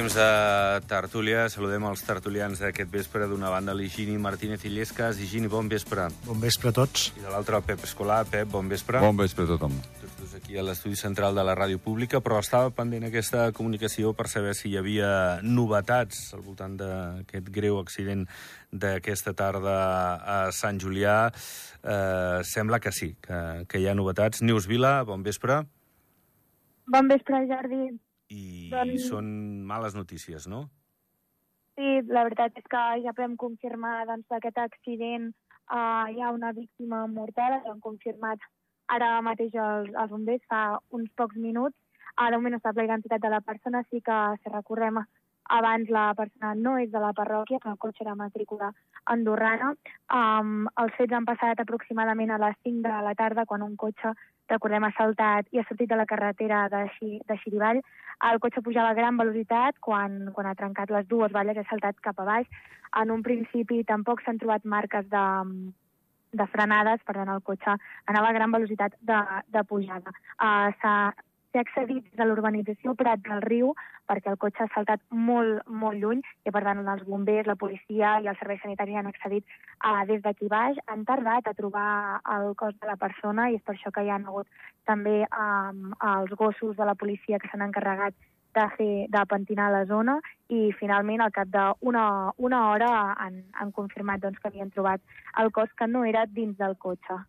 Temps de tertúlia. Saludem els tertulians d'aquest vespre. D'una banda, l'Higini Martínez Illescas. Higini, bon vespre. Bon vespre a tots. I de l'altra, el Pep Escolar. Pep, bon vespre. Bon vespre a tothom. Tots dos aquí a l'estudi central de la ràdio pública, però estava pendent aquesta comunicació per saber si hi havia novetats al voltant d'aquest greu accident d'aquesta tarda a Sant Julià. Eh, sembla que sí, que, que hi ha novetats. Neus Vila, bon vespre. Bon vespre, Jordi. I Doncs- són males notícies, no? Sí, la veritat és que ja podem confirmar doncs, d'aquest accident uh, hi ha una víctima mortal, ho han confirmat ara mateix els, els bombers fa uns pocs minuts. Uh, de moment no sap la identitat de la persona, sí que si recordem abans la persona no és de la parròquia, però el cotxe era matrícula andorrana. Um, els fets han passat aproximadament a les 5 de la tarda quan un cotxe, recordem, ha saltat i ha sortit de la carretera de, Xi, de Xirivall. El cotxe pujava a gran velocitat quan, quan ha trencat les dues valles ha saltat cap a baix. En un principi tampoc s'han trobat marques de, de frenades, per tant el cotxe anava a gran velocitat de, de pujada. Uh, s'ha accedit de l'urbanització Prat del Riu perquè el cotxe ha saltat molt, molt lluny i, per tant, els bombers, la policia i els serveis sanitaris han accedit uh, des d'aquí baix. Han tardat a trobar el cos de la persona i és per això que hi ha hagut també um, els gossos de la policia que s'han encarregat de, fer, de pentinar la zona i finalment al cap d'una una hora han, han confirmat doncs, que havien trobat el cos que no era dins del cotxe.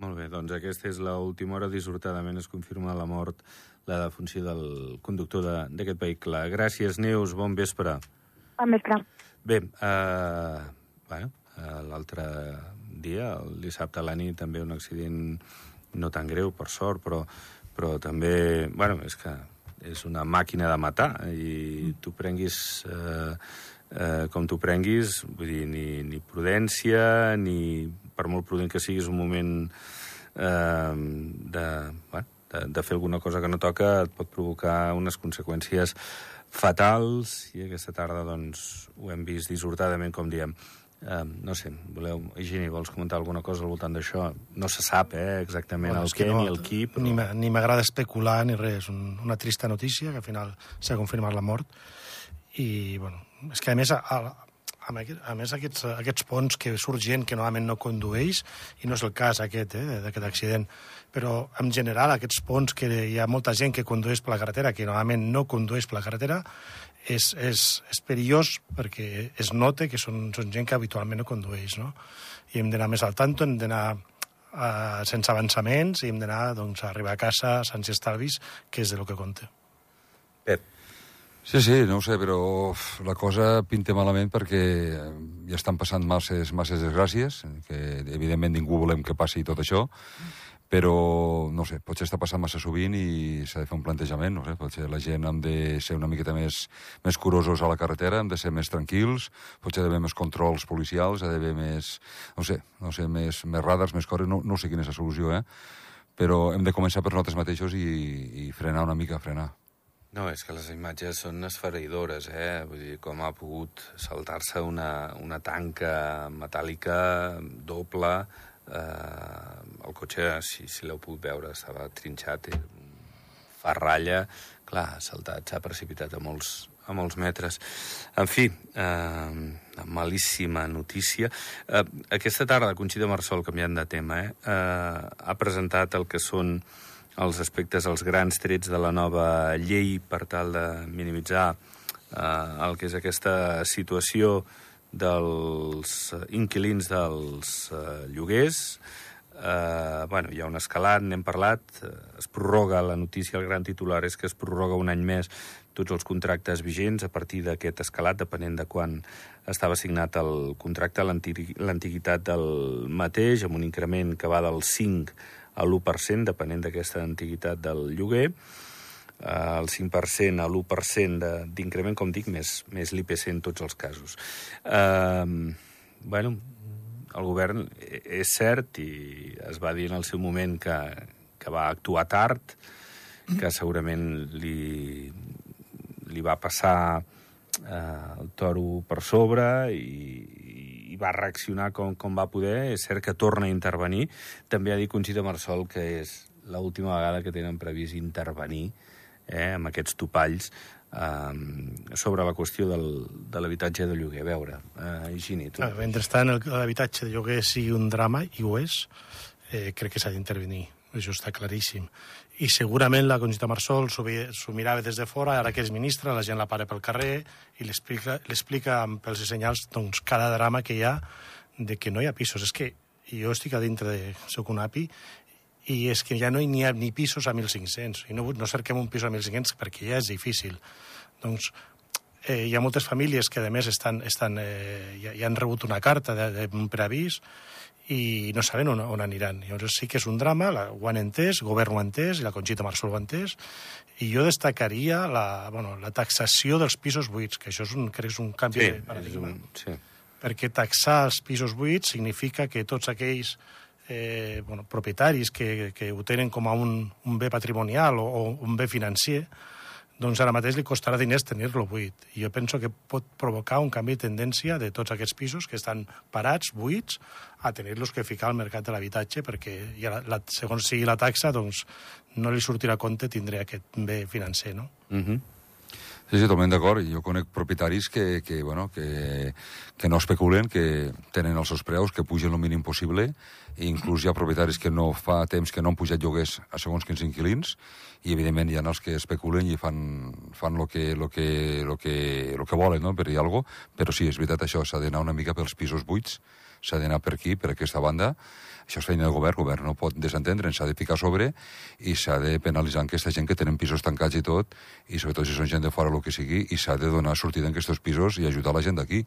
Molt bé, doncs aquesta és l'última hora. Dissortadament es confirma la mort, la defunció del conductor de- d'aquest vehicle. Gràcies, Neus. Bon vespre. Bon vespre. Bé, eh, bueno, eh, l'altre dia, el dissabte a la nit, també un accident no tan greu, per sort, però, però també... Bueno, és que és una màquina de matar i tu prenguis... Eh, eh, com tu prenguis, vull dir, ni, ni prudència, ni per molt prudent que siguis un moment eh, de, bueno, de, de fer alguna cosa que no toca, et pot provocar unes conseqüències fatals, i aquesta tarda doncs, ho hem vist dissortadament, com diem. Eh, no sé, voleu, Higini, vols comentar alguna cosa al voltant d'això? No se sap, eh, exactament Bueno, el és què no- ni el qui, però... Ni m'agrada especular ni res. Un, una trista notícia, que al final s'ha confirmat la mort. I, bueno, és que a més, a, a, a, més aquests, aquests ponts que surt gent que normalment no condueix, i no és el cas aquest, eh, d'aquest accident, però en general aquests ponts que hi ha molta gent que condueix per la carretera, que normalment no condueix per la carretera, és, és, és perillós perquè es nota que són, són gent que habitualment no condueix, no? I hem d'anar més al tanto, hem d'anar uh, sense avançaments i hem d'anar doncs, a arribar a casa sense estalvis, que és de lo que compta. Pep, Sí, sí, no ho sé, però la cosa pinta malament perquè eh, ja estan passant masses, masses desgràcies, que evidentment ningú volem que passi tot això, però, no sé, potser està passant massa sovint i s'ha de fer un plantejament, no sé, potser la gent hem de ser una miqueta més, més curosos a la carretera, hem de ser més tranquils, potser ha d'haver més controls policials, ha d'haver més, no sé, no sé, més, més radars, més coses, no, no sé quina és la solució, eh? Però hem de començar per nosaltres mateixos i, i frenar una mica, frenar. No, és que les imatges són esfereïdores, eh? Vull dir, com ha pogut saltar-se una, una tanca metàl·lica doble. Eh, el cotxe, si, si l'heu pogut veure, estava trinxat, fa ratlla. Clar, ha saltat, s'ha precipitat a molts, a molts metres. En fi, eh, malíssima notícia. Eh, aquesta tarda, Conxita Marsol, canviant de tema, eh, eh, ha presentat el que són els aspectes, els grans trets de la nova llei per tal de minimitzar eh, el que és aquesta situació dels inquilins dels eh, lloguers. Eh, bueno, hi ha un escalat, n'hem parlat, eh, es prorroga, la notícia, el gran titular és que es prorroga un any més tots els contractes vigents a partir d'aquest escalat, depenent de quan estava signat el contracte, l'anti- l'antiguitat del mateix, amb un increment que va del 5 a l'1%, depenent d'aquesta antiguitat del lloguer, eh, el 5% a l'1% de- d'increment, com dic, més, més l'IPC en tots els casos. Eh, bueno, el govern és cert i es va dir en el seu moment que, que va actuar tard, que segurament li, li va passar eh, el toro per sobre i va reaccionar com, com va poder. És cert que torna a intervenir. També ha dit Conxita Marsol que és l'última vegada que tenen previst intervenir eh, amb aquests topalls, eh, sobre la qüestió del, de l'habitatge de lloguer. A veure, eh, Higini, tu... Mentrestant, l'habitatge de lloguer sigui un drama, i ho és, eh, crec que s'ha d'intervenir. Això està claríssim. I segurament la Conxita Marsol s'ho mirava des de fora, ara que és ministra, la gent la para pel carrer i l'explica amb pels senyals doncs, cada drama que hi ha de que no hi ha pisos. És que jo estic a dintre de... Soc un API i és que ja no hi ha ni pisos a 1.500. I no, no cerquem un pis a 1.500 perquè ja és difícil. Doncs eh, hi ha moltes famílies que, a més, estan, estan, eh, ja, ja han rebut una carta de, de, un preavís i no saben on, on aniran. Llavors sí que és un drama, la, ho han entès, el govern ho ha entès, i la Conxita Marsol ho ha entès, i jo destacaria la, bueno, la taxació dels pisos buits, que això és un, crec que és un canvi Sí, de paradigma. un, sí. Perquè taxar els pisos buits significa que tots aquells eh, bueno, propietaris que, que ho tenen com a un, un bé patrimonial o, o un bé financer, doncs ara mateix li costarà diners tenir-lo buit. I jo penso que pot provocar un canvi de tendència de tots aquests pisos que estan parats, buits, a tenir-los que ficar al mercat de l'habitatge perquè ja la, la, segons sigui la taxa doncs no li sortirà a compte tindre aquest bé financer, no? Uh -huh. Sí, sí, totalment d'acord. Jo conec propietaris que, que, bueno, que, que no especulen, que tenen els seus preus, que pugen el mínim possible, i inclús hi ha propietaris que no fa temps que no han pujat lloguers a segons quins inquilins, i evidentment hi ha els que especulen i fan, fan lo, que, lo, que, lo, que, lo que volen, no?, per dir alguna cosa, però sí, és veritat això, s'ha d'anar una mica pels pisos buits, s'ha d'anar per aquí, per aquesta banda, això és feina del govern, el govern no pot desentendre'n, s'ha de ficar sobre i s'ha de penalitzar aquesta gent que tenen pisos tancats i tot, i sobretot si són gent de fora, el que sigui, i s'ha de donar sortida en aquests pisos i ajudar la gent d'aquí.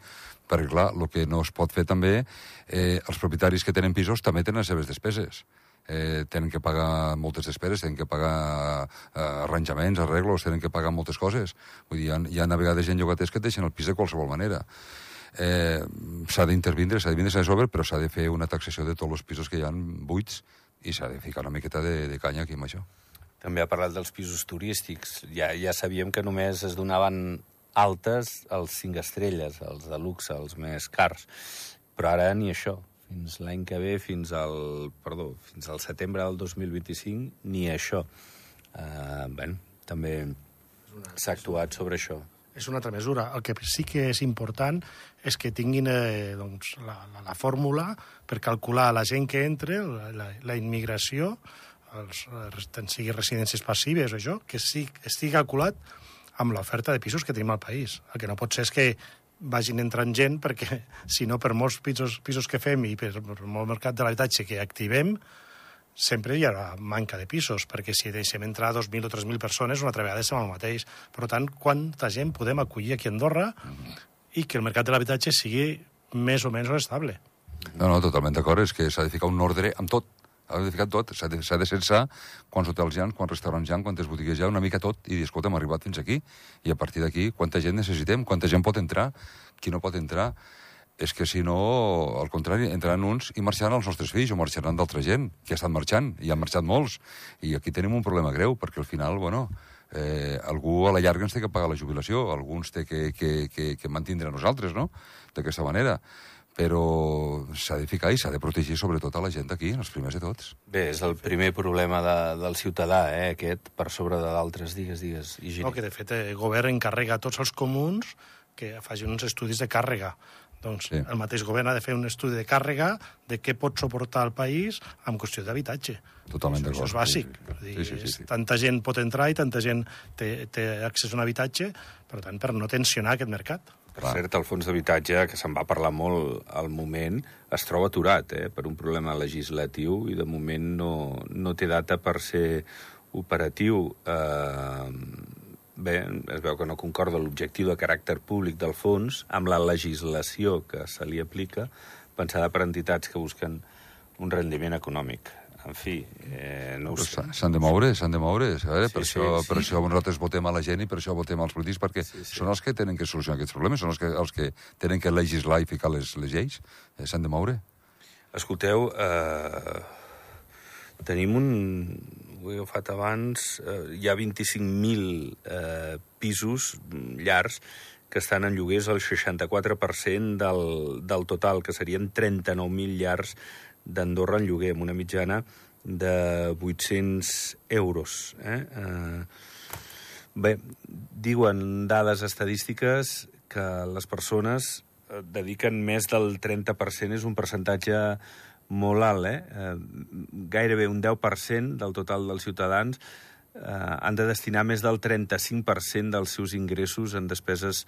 Perquè, clar, el que no es pot fer també, eh, els propietaris que tenen pisos també tenen les seves despeses. Eh, tenen que pagar moltes despeses, tenen que pagar eh, arranjaments, arreglos, tenen que pagar moltes coses. Vull dir, hi ha, hi ha a vegades gent llogaters que deixen el pis de qualsevol manera eh, s'ha d'intervindre, s'ha de vindre a sobre, però s'ha de fer una taxació de tots els pisos que hi han buits i s'ha de ficar una miqueta de, de canya aquí amb això. També ha parlat dels pisos turístics. Ja, ja sabíem que només es donaven altes als cinc estrelles, els de luxe, els més cars. Però ara ni això. Fins l'any que ve, fins al, perdó, fins al setembre del 2025, ni això. Uh, bé, també s'ha actuat sobre això. És una altra mesura. El que sí que és important és que tinguin eh, doncs, la, la, la fórmula per calcular la gent que entra, la, la, immigració, els, tant sigui residències passives o això, que sí, estigui calculat amb l'oferta de pisos que tenim al país. El que no pot ser és que vagin entrant gent perquè, si no, per molts pisos, pisos que fem i per, per molt mercat de l'habitatge que activem, sempre hi haurà manca de pisos, perquè si deixem entrar 2.000 o 3.000 persones, una altra vegada estem al mateix. Per tant, quanta gent podem acollir aquí a Andorra i que el mercat de l'habitatge sigui més o menys estable. No, no, totalment d'acord, és que s'ha de ficar un ordre amb tot. S'ha de ficar tot, s'ha de, de censar quants hotels hi ha, quants restaurants hi ha, quantes botigues hi ha, una mica tot, i dir, escolta, hem arribat fins aquí, i a partir d'aquí, quanta gent necessitem, quanta gent pot entrar, qui no pot entrar. És que si no, al contrari, entraran uns i marxaran els nostres fills o marxaran d'altra gent, que estan marxant, i han marxat molts. I aquí tenim un problema greu, perquè al final, bueno, eh, algú a la llarga ens té que pagar la jubilació, algú ens té que, que, que, que mantindre a nosaltres, no?, d'aquesta manera però s'ha de ficar i s'ha de protegir sobretot a la gent d'aquí, els primers de tots. Bé, és el primer problema de, del ciutadà, eh, aquest, per sobre de d'altres, digues, digues. I No, que de fet el govern encarrega a tots els comuns que facin uns estudis de càrrega. Doncs Sí. el mateix govern ha de fer un estudi de càrrega de què pot suportar el país en qüestió d'habitatge. Totalment Això, això és d'acord. bàsic. Sí, sí, sí, sí, sí. Tanta gent pot entrar i tanta gent té, té accés a un habitatge, per tant, per no tensionar aquest mercat. Per cert, el fons d'habitatge, que se'n va parlar molt al moment, es troba aturat eh, per un problema legislatiu i de moment no, no té data per ser operatiu. Eh, bé, es veu que no concorda l'objectiu de caràcter públic del fons amb la legislació que se li aplica, pensada per entitats que busquen un rendiment econòmic. En fi, eh, no ho sé. s'ha- S'han de moure, s'han de moure. A veure, Sí, per, sí, això, sí. per això nosaltres votem a la gent i per això votem als polítics, perquè Sí, sí. són els que tenen que solucionar aquests problemes, són els que, els que tenen que legislar i ficar les, les lleis. Eh, S'han de moure. Escolteu, eh, tenim un... Ho he agafat abans. Eh, hi ha 25.000 eh, pisos llars que estan en lloguers al 64% del, del total, que serien 39.000 llars d'Andorra en lloguer, amb una mitjana de 800 euros. Eh? Eh, Bé, diuen dades estadístiques que les persones eh, dediquen més del 30%, és un percentatge molt alt, eh? eh gairebé un 10% del total dels ciutadans eh, han de destinar més del 35% dels seus ingressos en despeses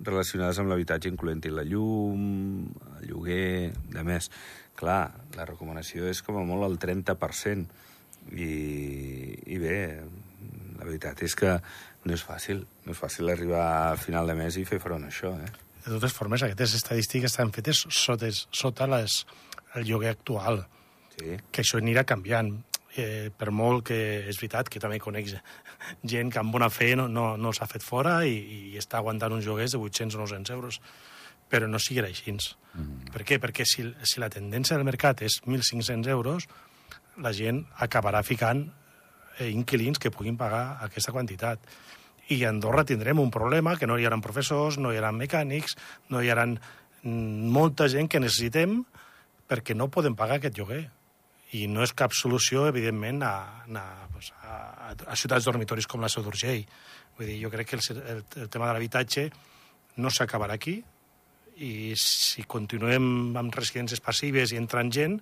relacionades amb l'habitatge, incloent-hi la llum, el lloguer, de més. Clar, la recomanació és com a molt el 30%. I, i bé, la veritat és que no és fàcil. No és fàcil arribar a final de mes i fer front a això, eh? De totes formes, aquestes estadístiques estan fetes sota, sota les, el lloguer actual. Sí. Que això anirà canviant. Eh, per molt que és veritat que també conec gent que amb bona fe no, no, no s'ha fet fora i, i està aguantant uns lloguers de 800 o 900 euros però no sigui així. Mm. Per què? Perquè si, si la tendència del mercat és 1.500 euros, la gent acabarà ficant eh, inquilins que puguin pagar aquesta quantitat. I a Andorra tindrem un problema que no hi haurà professors, no hi haurà mecànics, no hi haurà mm, molta gent que necessitem perquè no podem pagar aquest lloguer. I no és cap solució, evidentment, a, a, a, a ciutats dormitoris com la Seu d'Urgell. Vull dir, jo crec que el, el, el tema de l'habitatge no s'acabarà aquí, i si continuem amb residències passives i entrant gent,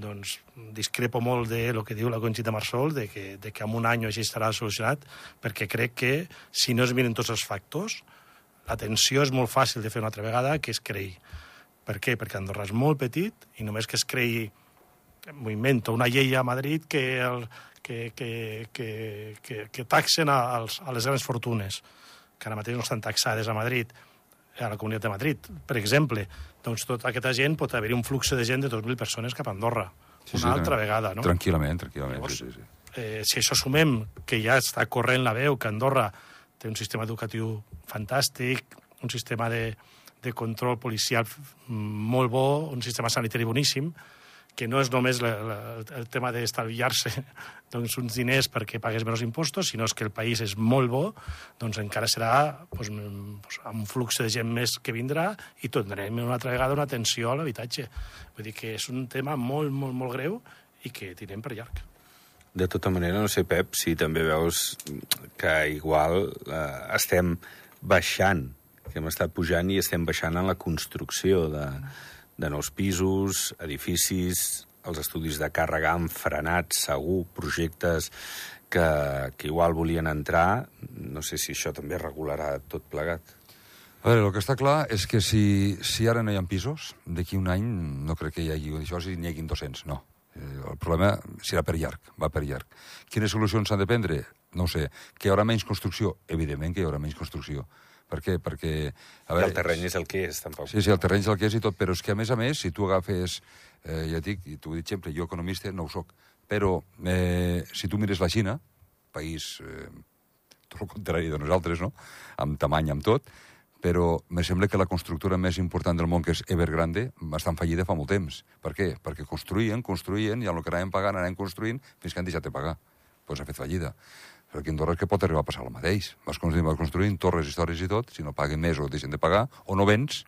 doncs discrepo molt de lo que diu la Conxita Marsol, de que, de que en un any així estarà solucionat, perquè crec que si no es miren tots els factors, l'atenció és molt fàcil de fer una altra vegada, que es creï. Per què? Perquè Andorra és molt petit i només que es creï, m'ho invento, una llei a Madrid que, el, que, que, que, que, que taxen a, als, a les grans fortunes, que ara mateix no estan taxades a Madrid, a la Comunitat de Madrid, per exemple, doncs tota aquesta gent pot haver-hi un flux de gent de 2.000 persones cap a Andorra, sí, una sí, altra sí, vegada, no? Tranquil·lament, tranquil·lament, Llavors, sí, sí. sí. Eh, si això sumem que ja està corrent la veu que Andorra té un sistema educatiu fantàstic, un sistema de, de control policial molt bo, un sistema sanitari boníssim, que no és només la, la, el tema d'estalviar-se doncs, uns diners perquè pagues menys impostos, sinó que el país és molt bo, doncs encara serà doncs, doncs, amb un flux de gent més que vindrà i tindrem una altra vegada una atenció a l'habitatge. Vull dir que és un tema molt, molt, molt greu i que tirem per llarg. De tota manera, no sé, Pep, si també veus que igual eh, estem baixant, que hem estat pujant i estem baixant en la construcció de, de nous pisos, edificis, els estudis de càrrega han frenat, segur, projectes que, que igual volien entrar. No sé si això també regularà tot plegat. A veure, el que està clar és que si, si ara no hi ha pisos, d'aquí un any no crec que hi hagi això si n'hi hagi 200, no. Eh, el problema serà per llarg, va per llarg. Quines solucions s'han de prendre? No sé. Que hi haurà menys construcció? Evidentment que hi haurà menys construcció per què? Perquè... A veure, I el terreny és el que és, tampoc. Sí, sí, el terreny és el que és i tot, però és que, a més a més, si tu agafes... Eh, ja dic, i t'ho he dit sempre, jo economista no ho soc, però eh, si tu mires la Xina, país eh, tot el contrari de nosaltres, no?, amb tamany, amb tot, però me sembla que la constructora més important del món, que és Evergrande, està en fallida fa molt temps. Per què? Perquè construïen, construïen, i el que anàvem pagant anàvem construint fins que han deixat de pagar. Doncs pues ha fet fallida. Aquí a Andorra que pot arribar a passar el mateix. Vas construint, vas construint torres, històries i tot, si no paguen més o deixen de pagar, o no vens,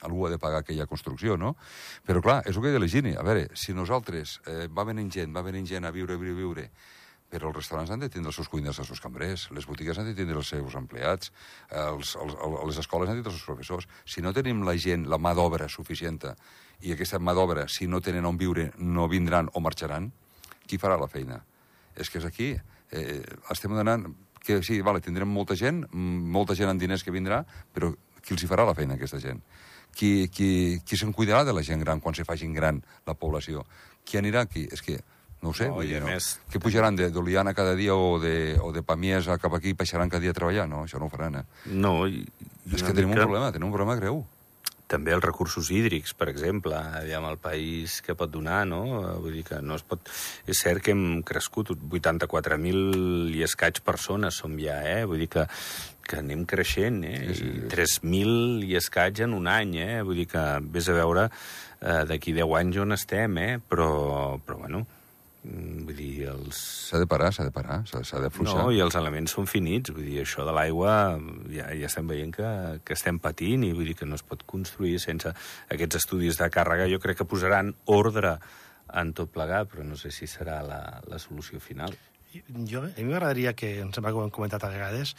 algú ha de pagar aquella construcció, no? Però clar, és el que de la Gini. A veure, si nosaltres eh, va venint gent, va venint gent a viure, viure, viure, però els restaurants han de tindre els seus cuiners, els seus cambrers, les botigues han de tindre els seus empleats, els, els, les escoles han de tindre els seus professors. Si no tenim la gent, la mà d'obra suficient, i aquesta mà d'obra, si no tenen on viure, no vindran o marxaran, qui farà la feina? És que és aquí eh, estem donant que sí, vale, tindrem molta gent, molta gent amb diners que vindrà, però qui els hi farà la feina, aquesta gent? Qui, qui, qui se'n cuidarà de la gent gran quan se facin gran la població? Qui anirà aquí? És que no ho sé, no, dir, no. Més... Que pujaran d'Oliana cada dia o de, o de Pamies cap aquí i baixaran cada dia a treballar? No, això no ho faran, eh? No, i... És que tenim un problema, tenim un problema greu també els recursos hídrics, per exemple, aviam el país que pot donar, no? Vull dir que no es pot... És cert que hem crescut 84.000 i escaig persones som ja, eh? Vull dir que, que anem creixent, eh? Sí, sí. 3.000 i escaig en un any, eh? Vull dir que vés a veure eh, d'aquí 10 anys on estem, eh? Però, però bueno, vull dir, els... S'ha de parar, s'ha de parar, s'ha de fluixar. No, i els elements són finits, vull dir, això de l'aigua ja, ja estem veient que, que estem patint i vull dir que no es pot construir sense aquests estudis de càrrega. Jo crec que posaran ordre en tot plegat, però no sé si serà la, la solució final. jo, a mi m'agradaria que, em sembla que ho hem comentat a vegades,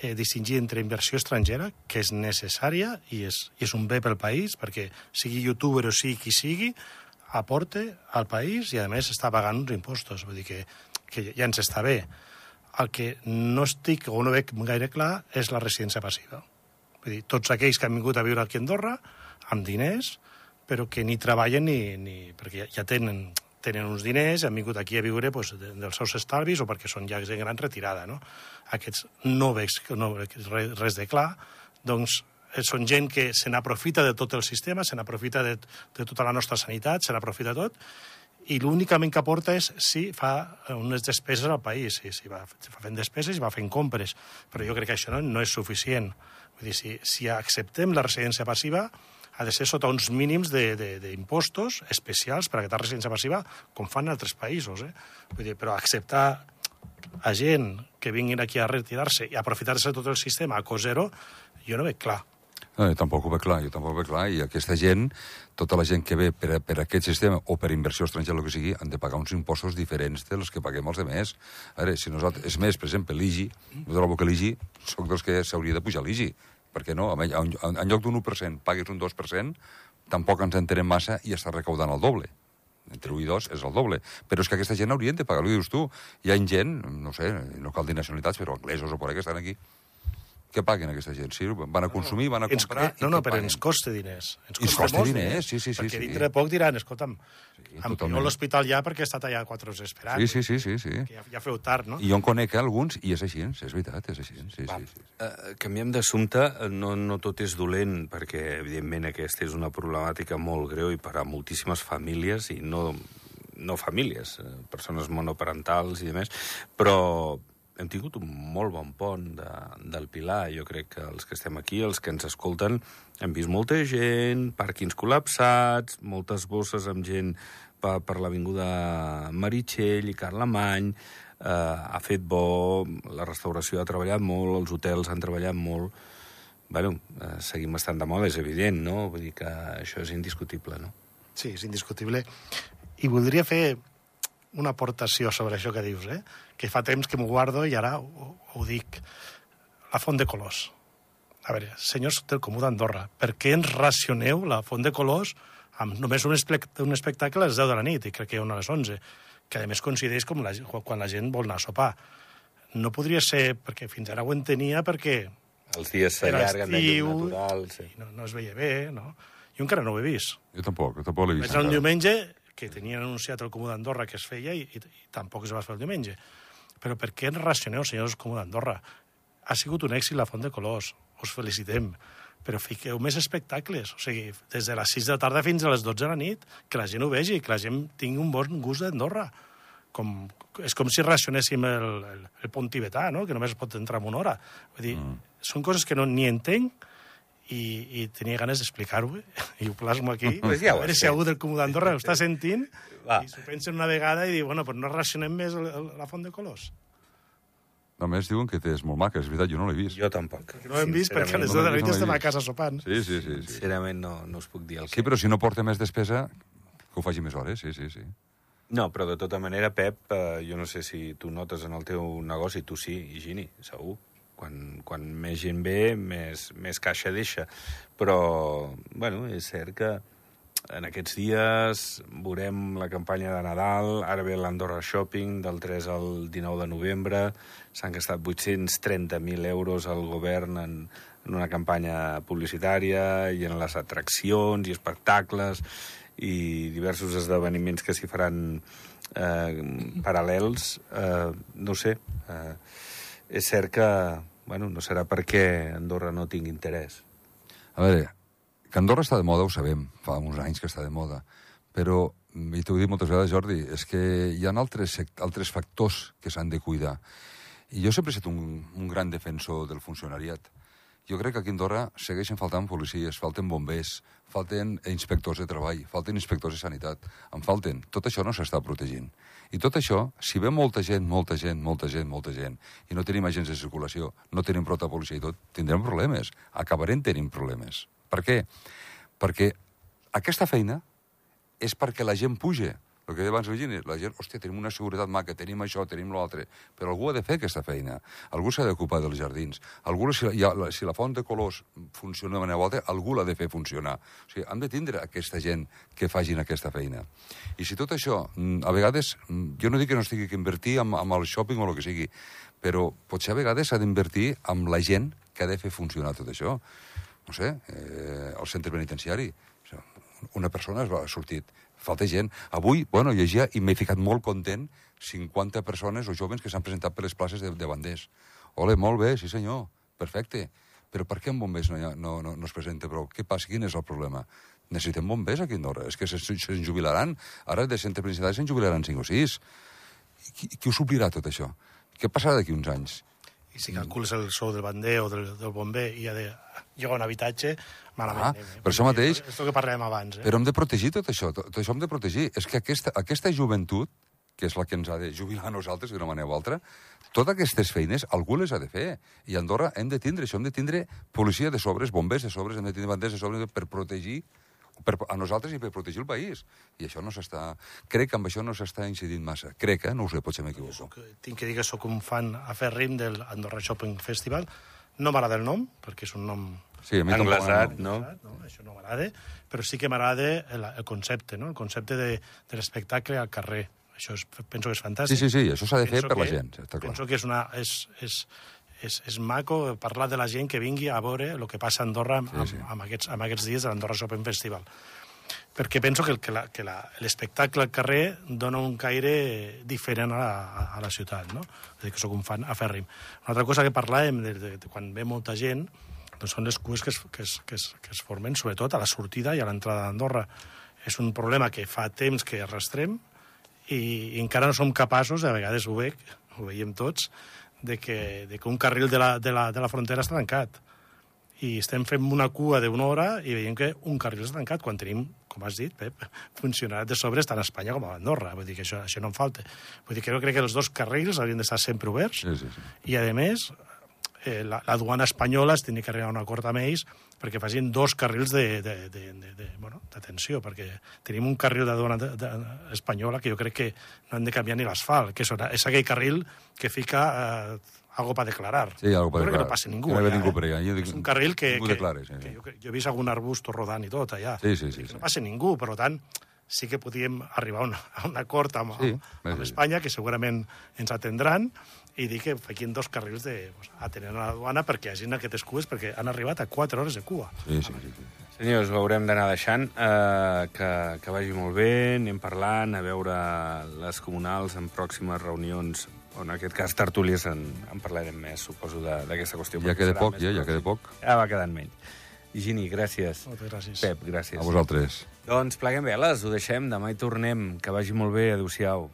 eh, distingir entre inversió estrangera, que és necessària i és, i és un bé pel país, perquè sigui youtuber o sigui qui sigui, aporte al país i, a més, està pagant uns impostos. Vull dir que, que ja ens està bé. El que no estic o no veig gaire clar és la residència passiva. Vull dir, tots aquells que han vingut a viure aquí a Andorra, amb diners, però que ni treballen ni... ni perquè ja, ja tenen, tenen uns diners, han vingut aquí a viure de, dels seus estalvis o perquè són ja gent gran retirada. No? Aquests no veig, no veig res, de clar, doncs són gent que se n'aprofita de tot el sistema, se n'aprofita de, de tota la nostra sanitat, se n'aprofita tot, i l'únicament que aporta és si fa unes despeses al país, si, si va, si va fent despeses i va fent compres. Però jo crec que això no, no és suficient. Vull dir, si, si acceptem la residència passiva, ha de ser sota uns mínims d'impostos especials per a aquesta residència passiva, com fan altres països. Eh? Vull dir, però acceptar a gent que vinguin aquí a retirar-se i aprofitar-se tot el sistema a cost zero, jo no veig clar. Jo tampoc ho veig clar, jo tampoc ho veig clar, i aquesta gent, tota la gent que ve per, per aquest sistema o per inversió estrangera, el que sigui, han de pagar uns impostos diferents dels que paguem els demés. A veure, si nosaltres... És més, per exemple, l'IGI, jo trobo que l'IGI, soc dels que s'hauria de pujar l'IGI, perquè no, en, en lloc d'un 1% pagues un 2%, tampoc ens entenem massa i està recaudant el doble entre 1 i 2 és el doble. Però és que aquesta gent haurien de pagar, ho dius tu. Hi ha gent, no sé, no cal dir nacionalitats, però anglesos o ahí que estan aquí, què paguen aquesta gent? Sí, van a consumir, van a Ens, comprar... no, no, però ens costa diners. Ens costa, costa molts diners, sí, sí, sí, Perquè sí. dintre de poc diran, escolta'm, Sí, em totalment. pillo a l'hospital ja perquè he estat allà quatre hores esperant. Sí, sí, sí, sí, sí. Que ja, ja feu tard, no? I jo en conec eh, alguns, i és així, és veritat, és així. Sí, Va, sí, sí. eh, canviem d'assumpte, eh, no, no tot és dolent, perquè evidentment aquesta és una problemàtica molt greu i per a moltíssimes famílies, i no, no famílies, eh, persones monoparentals i demés, però hem tingut un molt bon pont de, del Pilar. Jo crec que els que estem aquí, els que ens escolten, hem vist molta gent, pàrquings col·lapsats, moltes bosses amb gent per, per l'Avinguda Meritxell i Carlemany, eh, ha fet bo, la restauració ha treballat molt, els hotels han treballat molt. Bueno, eh, seguim estant de moda, és evident, no? Vull dir que això és indiscutible, no? Sí, és indiscutible. I voldria fer una aportació sobre això que dius, eh? que fa temps que m'ho guardo i ara ho, ho dic. La font de colors. A veure, senyors del Comú d'Andorra, per què ens racioneu la font de colors amb només un, espect un espectacle a les 10 de la nit, i crec que hi ha una a les 11, que a més coincideix com la, quan la gent vol anar a sopar. No podria ser, perquè fins ara ho entenia, perquè Els dies s'allarguen de llum natural. Sí. i no, no es veia bé, no? Jo encara no ho he vist. Jo tampoc, jo tampoc l'he Vaig vist. anar un diumenge que tenien anunciat el Comú d'Andorra que es feia i, i, i tampoc es va fer el diumenge. Però per què ens racioneu, senyors Comú d'Andorra? Ha sigut un èxit la Font de Colors, us felicitem, però fiqueu més espectacles, o sigui, des de les 6 de la tarda fins a les 12 de la nit, que la gent ho vegi, que la gent tingui un bon gust d'Andorra. Com, és com si racionéssim el, el, el pont tibetà, no? que només es pot entrar en una hora. Vull dir, mm. són coses que no ni entenc i, i tenia ganes d'explicar-ho i ho plasmo aquí. Pues ja ho a veure si algú del Comú d'Andorra ho està sentint Va. i s'ho pensa una vegada i diu, bueno, però no racionem més el, el, la font de colors. Només diuen que és molt maca, és veritat, jo no l'he vist. Jo tampoc. Que no ho hem vist perquè a les 10 de la nit no estem a casa sopant. Sí, sí, sí. sí. Sincerament no, no us puc dir el Sí, que... però si no porta més despesa, que ho faci més hores, sí, sí, sí. No, però de tota manera, Pep, eh, jo no sé si tu notes en el teu negoci, tu sí, i Gini, segur. Quan, quan més gent ve, més, més caixa deixa. Però, bueno, és cert que en aquests dies veurem la campanya de Nadal, ara ve l'Andorra Shopping del 3 al 19 de novembre, s'han gastat 830.000 euros al govern en, en una campanya publicitària i en les atraccions i espectacles i diversos esdeveniments que s'hi faran eh, paral·lels. Eh, no sé, eh, és cert que bueno, no serà perquè Andorra no tingui interès. A veure, que Andorra està de moda, ho sabem, fa uns anys que està de moda, però, i t'ho he dit moltes vegades, Jordi, és que hi ha altres, altres factors que s'han de cuidar. I jo sempre he estat un, un gran defensor del funcionariat. Jo crec que aquí a Andorra segueixen faltant policies, falten bombers, falten inspectors de treball, falten inspectors de sanitat, en falten. Tot això no s'està protegint. I tot això, si ve molta gent, molta gent, molta gent, molta gent, i no tenim agents de circulació, no tenim prou policia i tot, tindrem problemes. Acabarem tenint problemes. Per què? Perquè aquesta feina és perquè la gent puja. El que deia abans gent, la gent, hòstia, tenim una seguretat maca, tenim això, tenim l'altre, però algú ha de fer aquesta feina. Algú s'ha d'ocupar dels jardins. Algú, si, la, si la font de colors funciona de manera volta, algú l'ha de fer funcionar. O sigui, hem de tindre aquesta gent que facin aquesta feina. I si tot això, mm, a vegades, mm, jo no dic que no estigui que invertir amb, amb el shopping o el que sigui, però potser a vegades s'ha d'invertir amb la gent que ha de fer funcionar tot això. No sé, eh, el centre penitenciari. Una persona ha sortit, falta gent. Avui, bueno, llegia i m'he ficat molt content 50 persones o jovens que s'han presentat per les places de, de banders. Ole, molt bé, sí senyor, perfecte. Però per què en bombers no, ha, no, no, no es presenta prou? Què passa? Quin és el problema? Necessitem bombers aquí a Andorra. És que se'n se jubilaran. Ara de centre principal se'n jubilaran 5 o 6. Qui, qui ho suplirà tot això? Què passarà d'aquí uns anys? I si calcules el sou del bander o del, del bomber i ha de llogar un habitatge, malament. Ah, eh? per això mateix... És el que parlàvem abans. Eh? Però hem de protegir tot això, tot, tot això hem de protegir. És que aquesta, aquesta joventut, que és la que ens ha de jubilar a nosaltres d'una manera o altra, totes aquestes feines algú les ha de fer. I a Andorra hem de tindre això, hem de tindre policia de sobres, bombers de sobres, hem de tindre banders de sobres per protegir per, a nosaltres i per protegir el país. I això no s'està... Crec que amb això no s'està incidint massa. Crec, eh? No ho sé, potser m'equivoco. Tinc que dir que sóc un fan afèrrim del Andorra Shopping Festival. No m'agrada el nom, perquè és un nom... Sí, a mi Anglesat, no? no? Això no m'agrada, però sí que m'agrada el, el concepte, no? El concepte de, de l'espectacle al carrer. Això és, penso que és fantàstic. Sí, sí, sí, això s'ha de fer Penso per la que- gent, està clar. Penso que és, una, és, és, és, és maco parlar de la gent que vingui a veure el que passa a Andorra amb, Sí, sí. amb, aquests, amb aquests dies de l'Andorra Shopping Festival. Perquè penso que, el- que, l'espectacle al carrer dona un caire diferent a la, a, la ciutat, no? És dir, que sóc un fan afèrrim. Una altra cosa que parlàvem de, de, de quan ve molta gent doncs són les cues que es, que, es, que, es, que es formen sobretot a la sortida i a l'entrada d'Andorra. És un problema que fa temps que arrastrem i, i encara no som capaços, a vegades ho veig, ho veiem tots, de que, de que un carril de la, de, la, de la frontera està tancat. I estem fent una cua d'una hora i veiem que un carril està tancat quan tenim, com has dit, Pep, funcionaris de sobres tant a Espanya com a Andorra. Vull dir que això, això no en falta. Vull dir que jo crec que els dos carrils haurien d'estar sempre oberts Sí, sí, sí. i, a més, eh, la, la duana espanyola es tenia que arribar a un acord amb ells perquè facin dos carrils de, de, de, de, de, bueno, d'atenció, perquè tenim un carril de duana de, de, espanyola que jo crec que no han de canviar ni l'asfalt, que és, és aquell carril que fica eh, algo para declarar. Sí, algo que declarar. no passa ningú Que no allà, ningú eh? per allà. Jo dic- És un carril que, ningú que, declare, sí, que sí. jo, jo he vist algun arbusto rodant i tot allà. Sí, sí, sí, Que sí. No passa ningú, per tant, sí que podíem arribar a un, a un acord amb, Sí, amb, amb. Espanya, que segurament ens atendran, i dir que fiquin dos carrils de, pues, atenent a la duana perquè hi hagin aquestes cues, perquè han arribat a 4 hores de cua. Sí, sí, sí. sí. Senyors, ho haurem d'anar deixant. Eh, que, que vagi molt bé, anem parlant, a veure les comunals en pròximes reunions, o en aquest cas tertúlies, en, en parlarem més, suposo, de- d'aquesta qüestió. Ja queda poc, ja, ja queda poc. Ja va quedant menys. Gini, gràcies. Moltes gràcies. Pep, gràcies. A vosaltres. Doncs pleguem veles, ho deixem, demà hi tornem. Que vagi molt bé, adeu-siau.